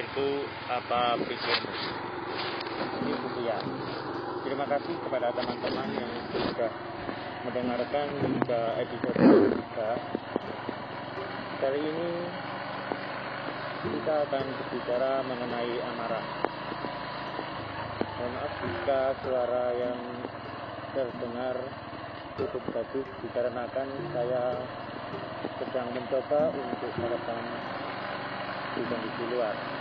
pikirku, apa pikirmu. Ini buku ya. Terima kasih kepada teman-teman yang sudah mendengarkan tiga episode kita. Kali ini kita akan berbicara mengenai amarah. Mohon maaf jika suara yang terdengar cukup bagus dikarenakan saya sedang mencoba untuk merekam di kondisi luar.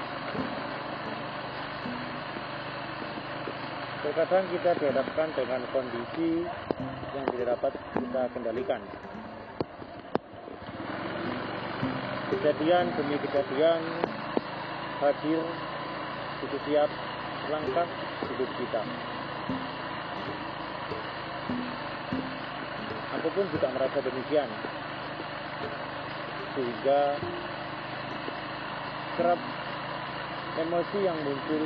Terkadang kita dihadapkan dengan kondisi yang tidak dapat kita kendalikan. Kejadian demi kejadian hadir itu siap langkah hidup kita. Aku pun juga merasa demikian. Sehingga kerap emosi yang muncul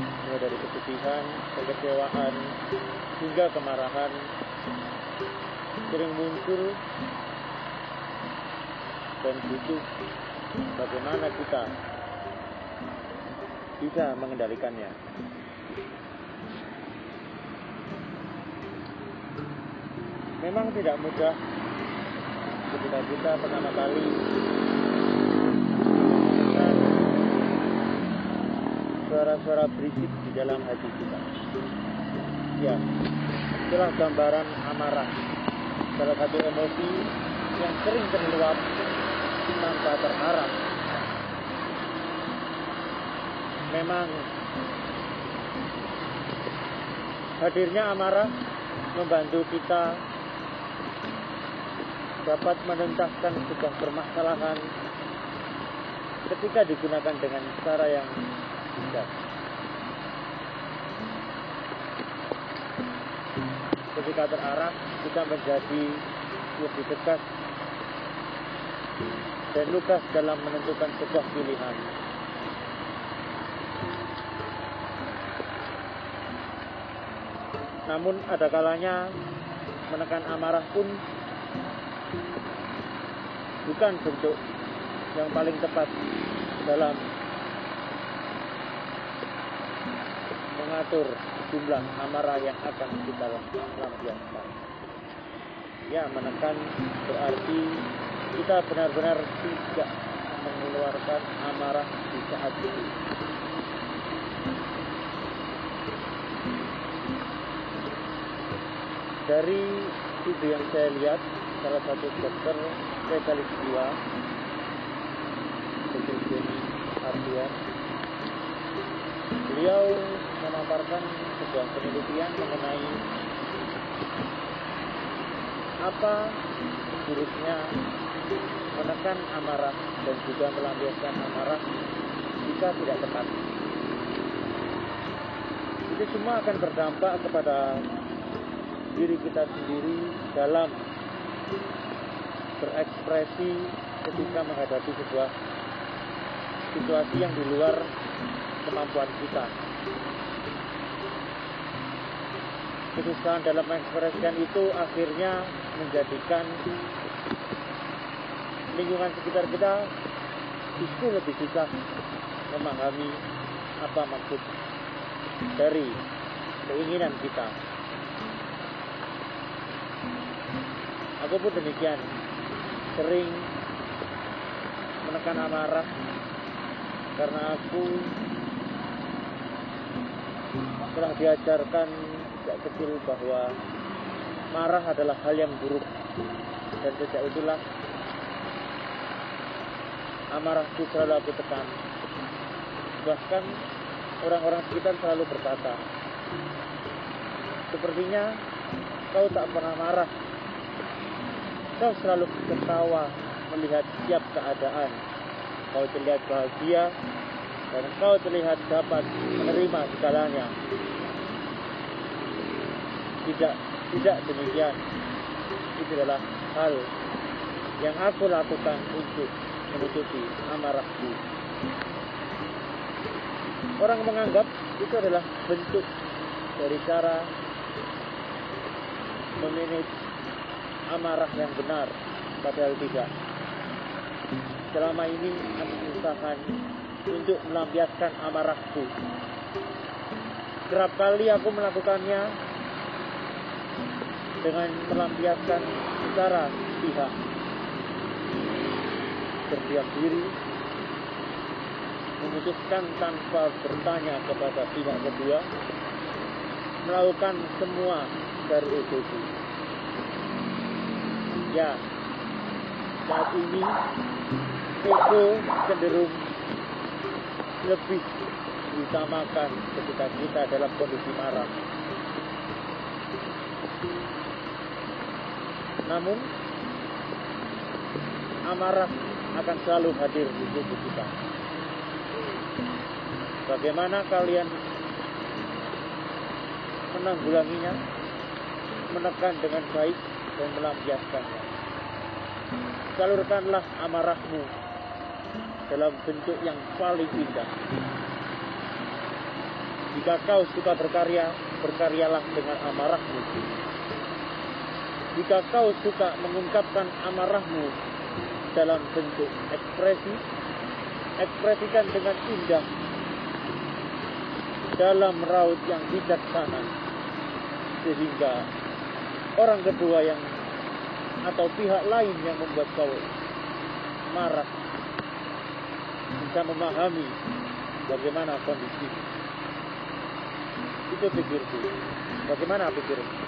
mulai dari kesedihan, kekecewaan, hingga kemarahan sering muncul dan butuh bagaimana kita bisa mengendalikannya. Memang tidak mudah ketika kita pertama kali suara-suara berisik di dalam hati kita. Ya, itulah gambaran amarah. Salah satu emosi yang sering terluap tanpa terarah. Memang hadirnya amarah membantu kita dapat menuntaskan sebuah permasalahan ketika digunakan dengan cara yang bijak. Ketika terarah, kita menjadi lebih tegas dan lugas dalam menentukan sebuah pilihan. Namun ada kalanya menekan amarah pun bukan bentuk yang paling tepat dalam mengatur jumlah amarah yang akan kita lampiaskan. Ya, menekan berarti kita benar-benar tidak mengeluarkan amarah di saat itu. Dari video yang saya lihat, salah satu dokter spesialis jiwa, Dr. Jenny Ardian, beliau memaparkan sebuah penelitian mengenai apa buruknya menekan amarah dan juga melampiaskan amarah jika tidak tepat. Itu semua akan berdampak kepada diri kita sendiri dalam berekspresi ketika menghadapi sebuah situasi yang di luar kemampuan kita. Kesusahan dalam mengekspresikan itu akhirnya menjadikan lingkungan sekitar kita justru lebih susah memahami apa maksud dari keinginan kita. Aku pun demikian, sering menekan amarah karena aku telah diajarkan sejak kecil bahwa marah adalah hal yang buruk. Dan sejak itulah amarahku selalu aku tekan. Bahkan orang-orang sekitar selalu berkata sepertinya kau tak pernah marah. Kau selalu ketawa melihat siap keadaan. Kau terlihat bahagia dan kau terlihat dapat menerima segalanya. Tidak tidak demikian. Itu adalah hal yang aku lakukan untuk menutupi amarahku. Orang menganggap itu adalah bentuk dari cara memanage amarah yang benar padahal tidak. Selama ini aku usahakan untuk melampiaskan amarahku. Kerap kali aku melakukannya dengan melampiaskan secara pihak. Berdiam diri, memutuskan tanpa bertanya kepada pihak kedua, melakukan semua dari egoku. Ya, saat ini ego cenderung lebih diutamakan ketika kita dalam kondisi marah. Namun, amarah akan selalu hadir di tubuh kita. Bagaimana kalian menanggulanginya, menekan dengan baik dan melampiaskannya. Salurkanlah amarahmu dalam bentuk yang paling indah. Jika kau suka berkarya, berkaryalah dengan amarahmu. Jika kau suka mengungkapkan amarahmu dalam bentuk ekspresi, ekspresikan dengan indah dalam raut yang bijaksana sehingga orang kedua yang atau pihak lain yang membuat kau marah bisa memahami bagaimana kondisi itu pikirku. Bagaimana pikirku